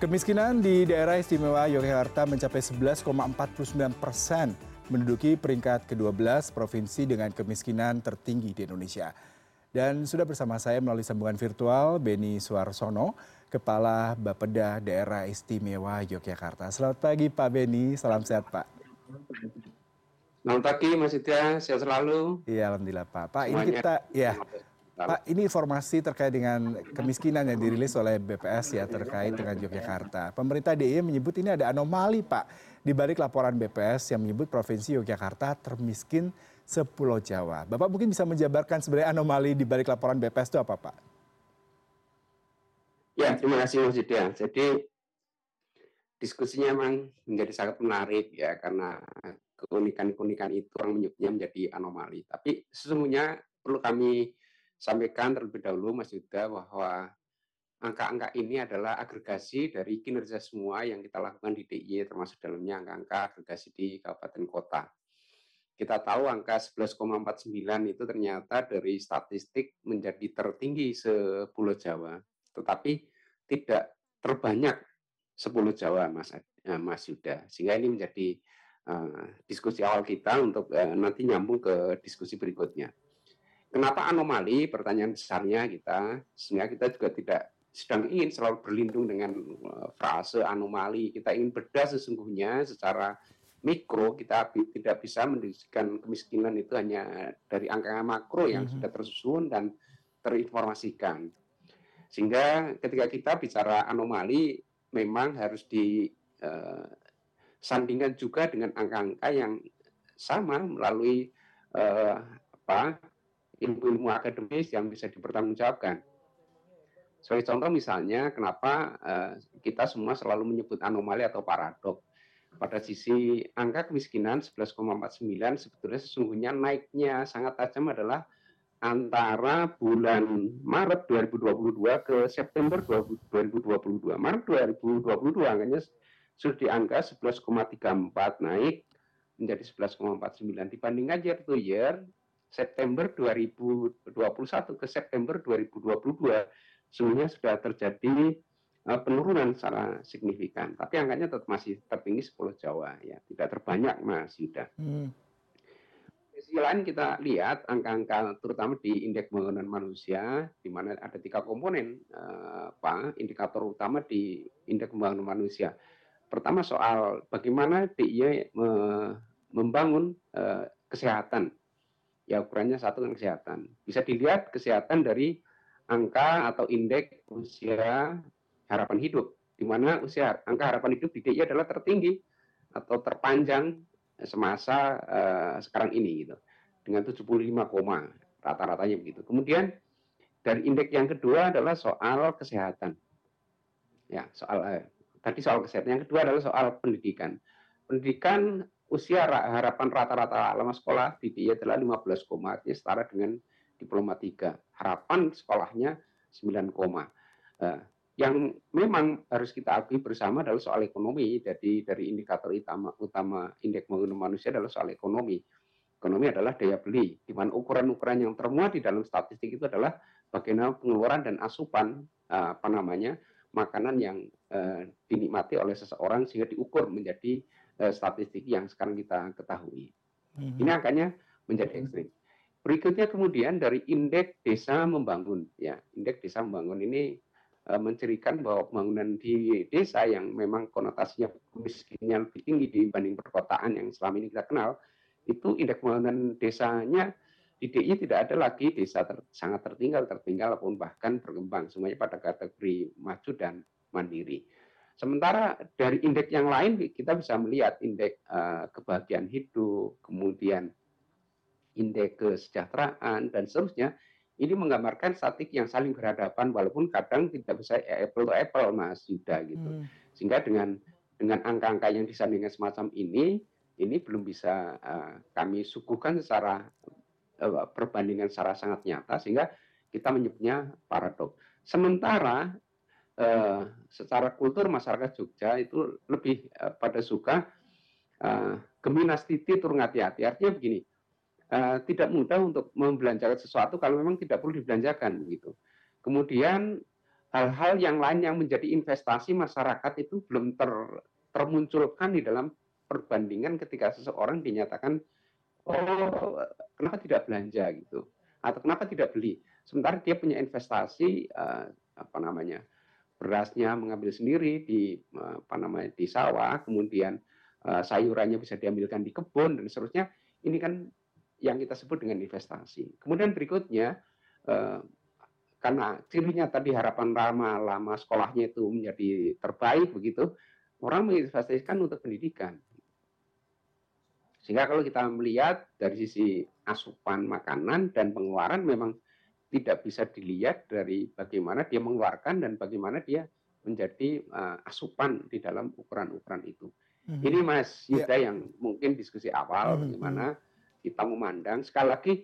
Kemiskinan di daerah istimewa Yogyakarta mencapai 11,49 persen, menduduki peringkat ke-12 provinsi dengan kemiskinan tertinggi di Indonesia. Dan sudah bersama saya melalui sambungan virtual Beni Suarsono, Kepala Bapeda Daerah Istimewa Yogyakarta. Selamat pagi Pak Beni, salam sehat Pak. Selamat pagi Mas Ida, sehat selalu. Iya, Alhamdulillah Pak. Pak, ini kita, ya, Pak, ini informasi terkait dengan kemiskinan yang dirilis oleh BPS ya terkait dengan Yogyakarta. Pemerintah DIY menyebut ini ada anomali Pak di balik laporan BPS yang menyebut Provinsi Yogyakarta termiskin sepulau Jawa. Bapak mungkin bisa menjabarkan sebenarnya anomali di balik laporan BPS itu apa Pak? Ya, terima kasih Mas Yuda. Jadi diskusinya memang menjadi sangat menarik ya karena keunikan-keunikan itu orang menyebutnya menjadi anomali. Tapi sesungguhnya perlu kami sampaikan terlebih dahulu Mas Yuda bahwa angka-angka ini adalah agregasi dari kinerja semua yang kita lakukan di DIY termasuk dalamnya angka-angka agregasi di kabupaten kota. Kita tahu angka 11,49 itu ternyata dari statistik menjadi tertinggi sepulau Jawa, tetapi tidak terbanyak sepuluh Jawa Mas eh, Mas Yuda. Sehingga ini menjadi uh, diskusi awal kita untuk uh, nanti nyambung ke diskusi berikutnya. Kenapa anomali? Pertanyaan besarnya kita, sehingga kita juga tidak sedang ingin selalu berlindung dengan eh, frase anomali. Kita ingin bedah sesungguhnya secara mikro, kita tidak bisa mendiskusikan kemiskinan itu hanya dari angka makro yang mm -hmm. sudah tersusun dan terinformasikan. Sehingga ketika kita bicara anomali, memang harus disandingkan eh, juga dengan angka-angka yang sama melalui uh, apa ilmu-ilmu akademis yang bisa dipertanggungjawabkan. Sebagai contoh misalnya, kenapa uh, kita semua selalu menyebut anomali atau paradok. Pada sisi angka kemiskinan 11,49 sebetulnya sesungguhnya naiknya sangat tajam adalah antara bulan Maret 2022 ke September 2022. Maret 2022 angkanya sudah di angka 11,34 naik menjadi 11,49 dibandingkan year to year September 2021 ke September 2022 sebenarnya sudah terjadi uh, penurunan secara signifikan. Tapi angkanya tetap masih tertinggi 10 Jawa ya, tidak terbanyak Mas Yuda. Hmm. Sisi lain kita lihat angka-angka terutama di indeks pembangunan manusia di mana ada tiga komponen uh, apa indikator utama di indeks pembangunan manusia. Pertama soal bagaimana DIY me membangun uh, kesehatan ya ukurannya satu kan kesehatan. Bisa dilihat kesehatan dari angka atau indeks usia harapan hidup, di mana usia angka harapan hidup di DIY adalah tertinggi atau terpanjang semasa uh, sekarang ini gitu dengan 75 koma rata-ratanya begitu. Kemudian dari indeks yang kedua adalah soal kesehatan. Ya, soal eh, tadi soal kesehatan. Yang kedua adalah soal pendidikan. Pendidikan usia harapan rata-rata lama sekolah dia adalah 15 koma, artinya setara dengan diploma 3. Harapan sekolahnya 9 koma. Uh, yang memang harus kita akui bersama adalah soal ekonomi. Jadi dari indikator utama, utama indeks pembangunan manusia adalah soal ekonomi. Ekonomi adalah daya beli, di mana ukuran-ukuran yang termuat di dalam statistik itu adalah bagaimana pengeluaran dan asupan uh, apa namanya makanan yang uh, dinikmati oleh seseorang sehingga diukur menjadi statistik yang sekarang kita ketahui. Mm-hmm. Ini angkanya menjadi ekstrim. Berikutnya kemudian dari indeks desa membangun, ya indeks desa membangun ini uh, mencirikan bahwa pembangunan di desa yang memang konotasinya miskinnya lebih tinggi dibanding perkotaan yang selama ini kita kenal, itu indeks pembangunan desanya di DI tidak ada lagi desa ter, sangat tertinggal, tertinggal ataupun bahkan berkembang. Semuanya pada kategori maju dan mandiri. Sementara dari indeks yang lain kita bisa melihat indeks uh, kebahagiaan hidup, kemudian indeks kesejahteraan dan seterusnya. Ini menggambarkan statik yang saling berhadapan walaupun kadang tidak bisa apple to apple Mas Yuda gitu. Hmm. Sehingga dengan dengan angka-angka yang disandingkan semacam ini ini belum bisa uh, kami suguhkan secara uh, perbandingan secara sangat nyata sehingga kita menyebutnya paradok. Sementara uh, secara kultur masyarakat Jogja itu lebih uh, pada suka uh, geminas titi turun hati-hati. Artinya begini, uh, tidak mudah untuk membelanjakan sesuatu kalau memang tidak perlu dibelanjakan gitu. Kemudian hal-hal yang lain yang menjadi investasi masyarakat itu belum ter, termunculkan di dalam perbandingan ketika seseorang dinyatakan oh kenapa tidak belanja gitu atau kenapa tidak beli sementara dia punya investasi uh, apa namanya berasnya mengambil sendiri di uh, apa namanya di sawah kemudian uh, sayurannya bisa diambilkan di kebun dan seterusnya. Ini kan yang kita sebut dengan investasi. Kemudian berikutnya uh, karena cirinya tadi harapan lama lama sekolahnya itu menjadi terbaik begitu orang menginvestasikan untuk pendidikan. Sehingga kalau kita melihat dari sisi asupan makanan dan pengeluaran memang tidak bisa dilihat dari bagaimana dia mengeluarkan dan bagaimana dia menjadi uh, asupan di dalam ukuran-ukuran itu. Mm-hmm. Ini Mas ya. Yuda yeah. yang mungkin diskusi awal mm-hmm. bagaimana kita memandang sekali lagi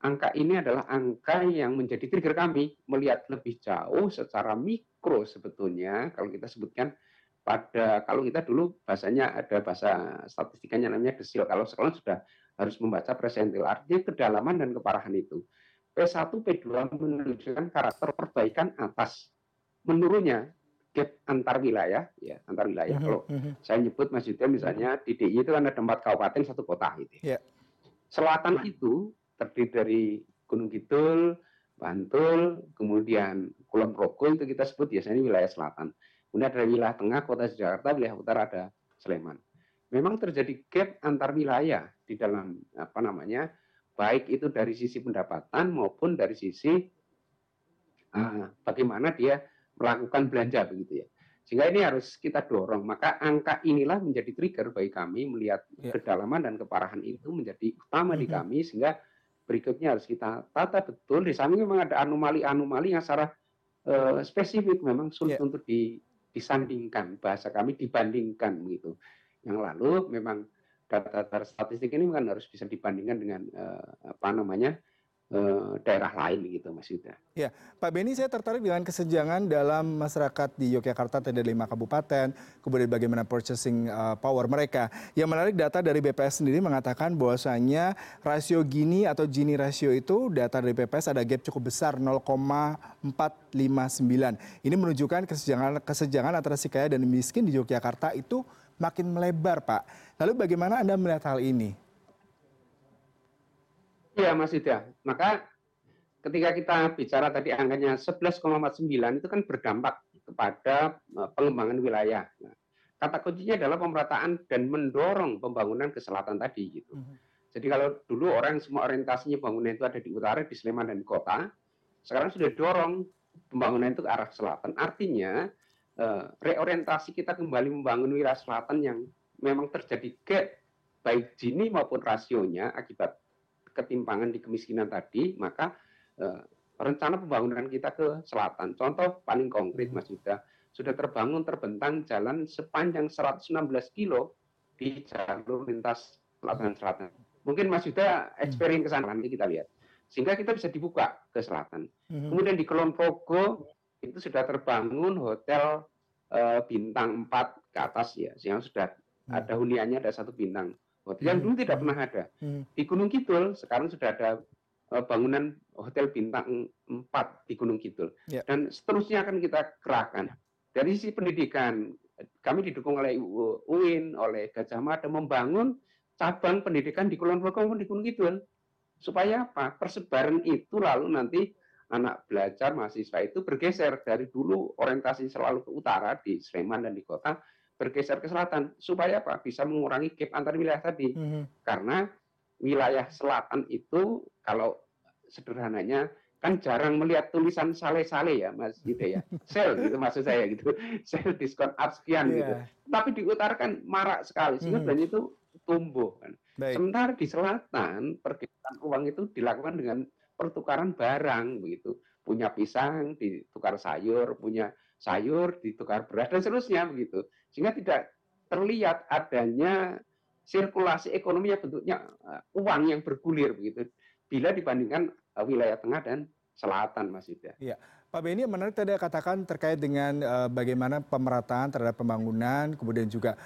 angka ini adalah angka yang menjadi trigger kami melihat lebih jauh secara mikro sebetulnya kalau kita sebutkan pada kalau kita dulu bahasanya ada bahasa statistikanya namanya desil kalau sekarang sudah harus membaca presentil artinya kedalaman dan keparahan itu P1 P2 menunjukkan karakter perbaikan atas menurunnya gap antar wilayah ya antar wilayah mm -hmm. kalau mm -hmm. saya nyebut Mas Yudha misalnya di DIY itu kan ada empat kabupaten satu kota gitu yeah. selatan itu terdiri dari Gunung Kidul, Bantul, kemudian Kulon Progo itu kita sebut biasanya wilayah selatan. Kemudian ada wilayah tengah, kota Jakarta, wilayah utara ada Sleman. Memang terjadi gap antar wilayah di dalam apa namanya, baik itu dari sisi pendapatan maupun dari sisi uh, bagaimana dia melakukan belanja begitu ya. Sehingga ini harus kita dorong. Maka angka inilah menjadi trigger bagi kami melihat ya. kedalaman dan keparahan itu menjadi utama mm -hmm. di mhm. kami sehingga berikutnya harus kita tata betul. Di samping memang ada anomali-anomali yang secara uh, spesifik memang sulit yeah. untuk di, disandingkan bahasa kami dibandingkan gitu. Yang lalu memang data-data statistik ini kan harus bisa dibandingkan dengan uh, apa namanya Eh, daerah lain gitu Mas Yuda. Ya, Pak Beni saya tertarik dengan kesenjangan dalam masyarakat di Yogyakarta ada lima kabupaten, kemudian bagaimana purchasing uh, power mereka. Yang menarik data dari BPS sendiri mengatakan bahwasanya rasio Gini atau Gini rasio itu data dari BPS ada gap cukup besar 0,459. Ini menunjukkan kesenjangan kesenjangan antara si kaya dan miskin di Yogyakarta itu makin melebar, Pak. Lalu bagaimana Anda melihat hal ini? Iya Mas Yuda. Maka ketika kita bicara tadi angkanya 11,49 itu kan berdampak kepada eh, pengembangan wilayah. Nah, kata kuncinya adalah pemerataan dan mendorong pembangunan ke selatan tadi gitu. -hmm. Jadi kalau dulu orang semua orientasinya bangunan itu ada di utara, di Sleman dan kota, sekarang sudah dorong pembangunan itu ke arah selatan. Artinya eh, reorientasi kita kembali membangun wilayah selatan yang memang terjadi gap baik jini maupun rasionya akibat ketimpangan di kemiskinan tadi, maka eh, rencana pembangunan kita ke selatan. Contoh paling konkret Mas Yuda, sudah terbangun terbentang jalan sepanjang 116 kilo di jalur lintas selatan selatan. Mungkin Mas Yuda experience ke sana nanti kita lihat. Sehingga kita bisa dibuka ke selatan. Mhm. Kemudian di Kulon Progo itu sudah terbangun hotel uh, bintang 4 ke atas ya, sehingga sudah mhm. ada huniannya ada satu bintang yang hmm. dulu tidak pernah ada. Hmm. Di Gunung Kidul sekarang sudah ada uh, bangunan hotel bintang 4 di Gunung Kidul. Yeah. Dan seterusnya akan kita kerahkan. Dari sisi pendidikan, kami didukung oleh UIN, oleh Gajah Mada membangun cabang pendidikan di Kulon Progo maupun di Gunung Kidul. Supaya apa? Persebaran itu lalu nanti anak belajar mahasiswa itu bergeser dari dulu orientasi selalu ke utara di Sleman dan di kota bergeser ke selatan supaya apa bisa mengurangi gap antar wilayah tadi mm-hmm. karena wilayah selatan itu kalau sederhananya kan jarang melihat tulisan sale-sale ya mas gitu ya sel gitu maksud saya gitu sel diskon up sekian yeah. gitu tapi di utara kan marak sekali sehingga mm-hmm. itu tumbuh kan Baik. sementara di selatan pergeseran uang itu dilakukan dengan pertukaran barang begitu punya pisang ditukar sayur punya sayur ditukar beras dan seterusnya begitu sehingga tidak terlihat adanya sirkulasi ekonomi yang bentuknya uh, uang yang bergulir begitu bila dibandingkan uh, wilayah tengah dan selatan Mas Yuda. Iya. Pak Beni menarik tadi katakan terkait dengan uh, bagaimana pemerataan terhadap pembangunan kemudian juga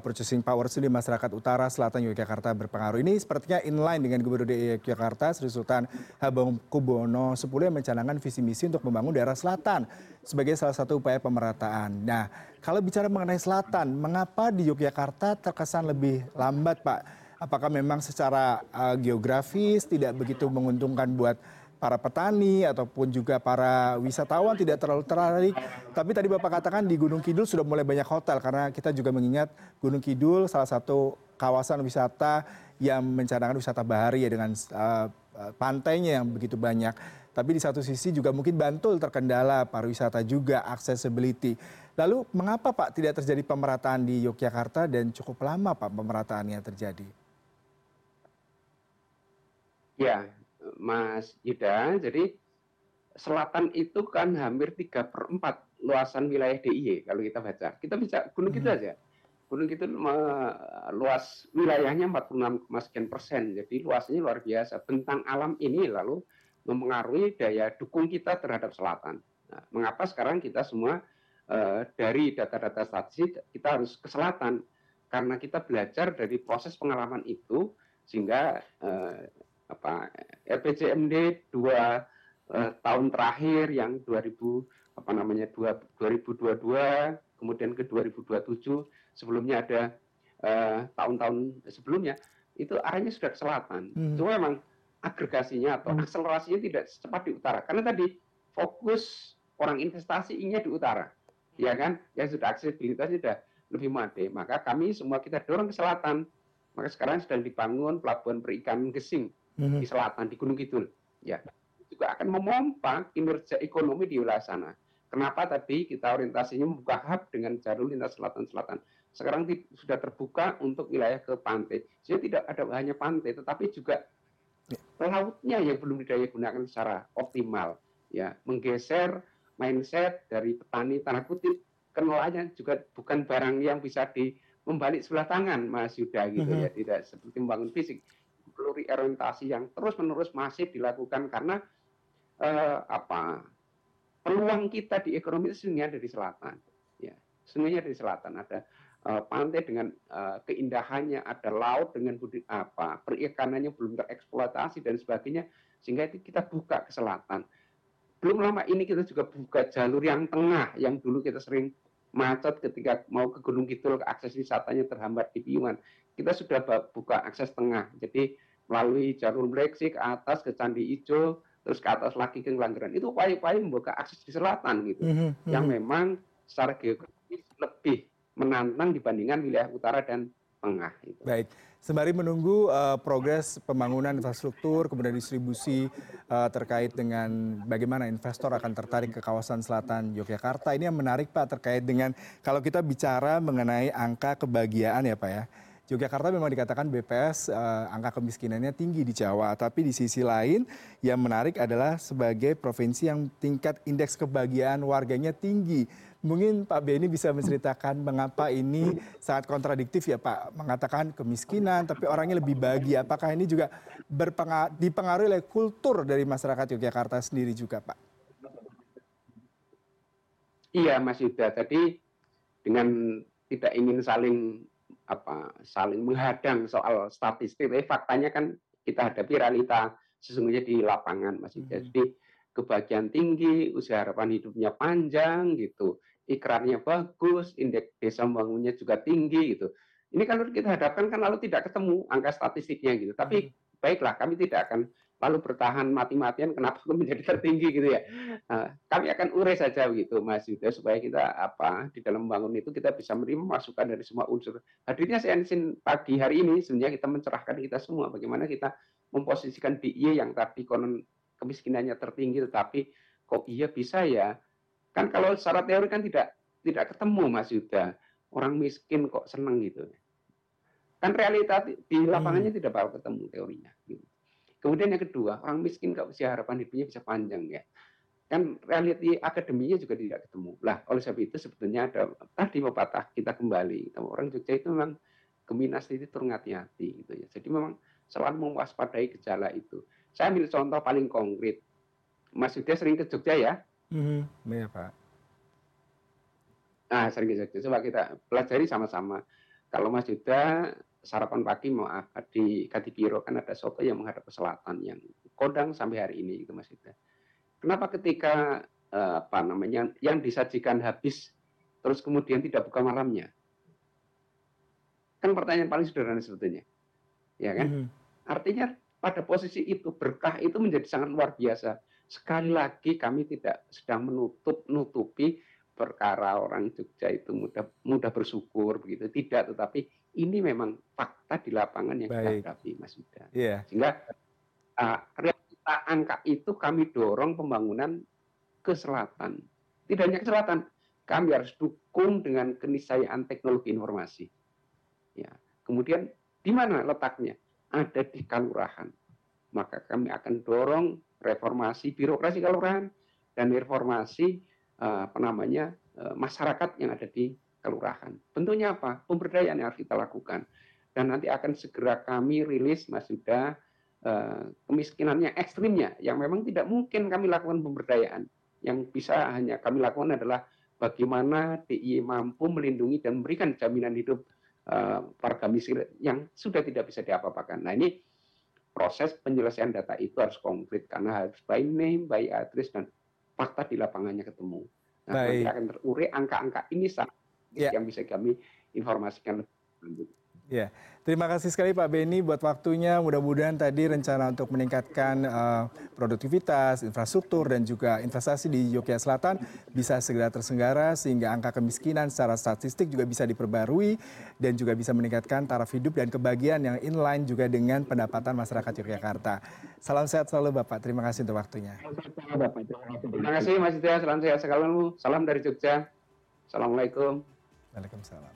purchasing power di masyarakat utara selatan Yogyakarta berpengaruh. Ini sepertinya inline dengan Gubernur DKI Yogyakarta Sri Sultan Hamengkubuwono X yang mencanangkan visi misi untuk membangun daerah selatan sebagai salah satu upaya pemerataan. Nah, kalau bicara mengenai selatan, mengapa di Yogyakarta terkesan lebih lambat, Pak? Apakah memang secara uh, geografis tidak begitu menguntungkan buat para petani ataupun juga para wisatawan tidak terlalu tertarik. Tapi tadi Bapak katakan di Gunung Kidul sudah mulai banyak hotel karena kita juga mengingat Gunung Kidul salah satu kawasan wisata yang mencanangkan wisata bahari ya dengan uh, pantainya yang begitu banyak. Tapi di satu sisi juga mungkin Bantul terkendala pariwisata juga accessibility. Lalu mengapa Pak tidak terjadi pemerataan di Yogyakarta dan cukup lama Pak pemerataannya terjadi? Ya, Mas Yuda. Jadi selatan itu kan hampir tiga per empat luasan wilayah DIY kalau kita baca. Kita bisa Gunung Kidul hmm. aja. Gunung Kidul luas wilayahnya 46, sekian persen. Jadi luasnya luar biasa. Bentang alam ini lalu mempengaruhi daya dukung kita terhadap selatan. Nah, mengapa sekarang kita semua uh, dari data-data statistik kita harus ke selatan? Karena kita belajar dari proses pengalaman itu sehingga uh, apa RPJMD dua uh, tahun terakhir yang 2000 apa namanya 2022 kemudian ke 2027 sebelumnya ada eh, tahun-tahun uh, sebelumnya itu arahnya sudah ke selatan. Hmm. Cuma memang agregasinya atau hmm. akselerasinya tidak secepat di utara karena tadi fokus orang investasi investasinya di utara, ya kan? Yang sudah aksesibilitasnya sudah lebih made. Maka kami semua kita dorong ke selatan. Maka sekarang sedang dibangun pelabuhan perikanan Gesing. Di selatan di Gunung Kidul ya juga akan memompa kinerja ekonomi di wilayah sana. Kenapa tadi kita orientasinya membuka hub dengan jalur lintas selatan-selatan. Sekarang sudah terbuka untuk wilayah ke pantai. Jadi tidak ada hanya pantai, tetapi juga ya. lautnya yang belum didaya gunakan secara optimal. Ya, menggeser mindset dari petani tanah kutip ke nelayan juga bukan barang yang bisa di membalik sebelah tangan, Mas Yuda gitu ya, mhm. tidak seperti membangun fisik pluriorientasi yang terus-menerus masih dilakukan karena eh, apa peluang kita di ekonomi itu sebenarnya ada di selatan. Ya sebenarnya di selatan. Ada uh, pantai dengan uh, keindahannya ada laut dengan budi apa perikanannya belum tereksploitasi dan sebagainya sehingga itu kita buka ke selatan. Belum lama ini kita juga buka jalur yang tengah yang dulu kita sering macet ketika mau ke Gunung Kidul akses wisatanya terhambat di Piungan kita sudah buka akses tengah. Jadi melalui jalur Breksi ke atas ke Candi Ijo, terus ke atas lagi ke Ngelanggeran. Itu upaya-upaya membuka akses di selatan gitu, mm -hmm. yang memang secara geografis lebih menantang dibandingkan wilayah utara dan tengah. Gitu. Baik, sembari menunggu uh, progres pembangunan infrastruktur, kemudian distribusi uh, terkait dengan bagaimana investor akan tertarik ke kawasan selatan Yogyakarta. Ini yang menarik Pak terkait dengan kalau kita bicara mengenai angka kebahagiaan ya Pak ya Yogyakarta memang dikatakan BPS eh, angka kemiskinannya tinggi di Jawa, tapi di sisi lain yang menarik adalah sebagai provinsi yang tingkat indeks kebahagiaan warganya tinggi. Mungkin Pak Beni bisa menceritakan mengapa ini sangat kontradiktif ya Pak, mengatakan kemiskinan tapi orangnya lebih bahagia. Apakah ini juga dipengaruhi oleh kultur dari masyarakat Yogyakarta sendiri juga Pak? Iya Mas Yuda, tadi dengan tidak ingin saling apa saling menghadang soal statistik, tapi faktanya kan kita hadapi realita sesungguhnya di lapangan masih hmm. jadi kebahagiaan tinggi, usia harapan hidupnya panjang gitu, ikrarnya bagus, indeks desa membangunnya juga tinggi gitu. Ini kalau kita hadapkan kan lalu tidak ketemu angka statistiknya gitu. Tapi hmm. baiklah kami tidak akan lalu bertahan mati-matian kenapa itu menjadi tertinggi gitu ya. Nah, kami akan urai saja begitu Mas Yuda supaya kita apa di dalam membangun itu kita bisa menerima masukan dari semua unsur. Hadirnya saya ingin pagi hari ini sebenarnya kita mencerahkan kita semua bagaimana kita memposisikan DIY yang tadi konon kemiskinannya tertinggi tetapi kok iya bisa ya. Kan kalau secara teori kan tidak tidak ketemu Mas Yuda. Orang miskin kok seneng gitu. Kan realita di lapangannya hmm. tidak bakal ketemu teorinya. Gitu. Kemudian yang kedua, orang miskin kalau usia harapan hidupnya bisa panjang ya. Kan realiti akademinya juga tidak ketemu. Lah, oleh sebab itu sebetulnya ada tadi pepatah kita kembali. Orang Jogja itu memang geminas itu turun hati-hati gitu ya. Jadi memang selalu mewaspadai gejala itu. Saya ambil contoh paling konkret. Mas Yuda sering ke Jogja ya? Hmm, ya Pak. Nah, sering ke Jogja. Coba kita pelajari sama-sama kalau Mas Yuda sarapan pagi mau di Kadipiro kan ada soto yang menghadap ke selatan yang kodang sampai hari ini gitu Mas Yuda. Kenapa ketika eh, apa namanya yang disajikan habis terus kemudian tidak buka malamnya? Kan pertanyaan paling sederhana sebetulnya. Ya kan? Mm -hmm. Artinya pada posisi itu berkah itu menjadi sangat luar biasa. Sekali lagi kami tidak sedang menutup nutupi perkara orang Jogja itu mudah mudah bersyukur begitu tidak tetapi ini memang fakta di lapangan yang kita hadapi Mas Yuda. Yeah. Sehingga uh, realita angka itu kami dorong pembangunan ke selatan. Tidak hanya ke selatan, kami harus dukung dengan keniscayaan teknologi informasi. Ya. Kemudian di mana letaknya? Ada di kelurahan. Maka kami akan dorong reformasi birokrasi kelurahan dan reformasi uh, apa namanya masyarakat yang ada di kelurahan. Bentuknya apa? Pemberdayaan yang harus kita lakukan. Dan nanti akan segera kami rilis Mas Yuda uh, kemiskinannya ekstrimnya yang memang tidak mungkin kami lakukan pemberdayaan. Yang bisa hanya kami lakukan adalah bagaimana DIY mampu melindungi dan memberikan jaminan hidup uh, warga miskin yang sudah tidak bisa diapa-apakan. Nah ini proses penyelesaian data itu harus konkret karena harus by name, by address dan fakta di lapangannya ketemu. Nah, Baik. nanti akan terurai angka-angka ini sangat yeah. yang bisa kami informasikan lebih lanjut. Ya, terima kasih sekali Pak Beni buat waktunya. Mudah-mudahan tadi rencana untuk meningkatkan uh, produktivitas, infrastruktur dan juga investasi di Yogyakarta Selatan bisa segera tersenggara sehingga angka kemiskinan secara statistik juga bisa diperbarui dan juga bisa meningkatkan taraf hidup dan kebahagiaan yang inline juga dengan pendapatan masyarakat Yogyakarta. Salam sehat selalu Bapak. Terima kasih untuk waktunya. Terima kasih Mas Ida. Salam sehat selalu. Salam dari Jogja. Assalamualaikum. Waalaikumsalam.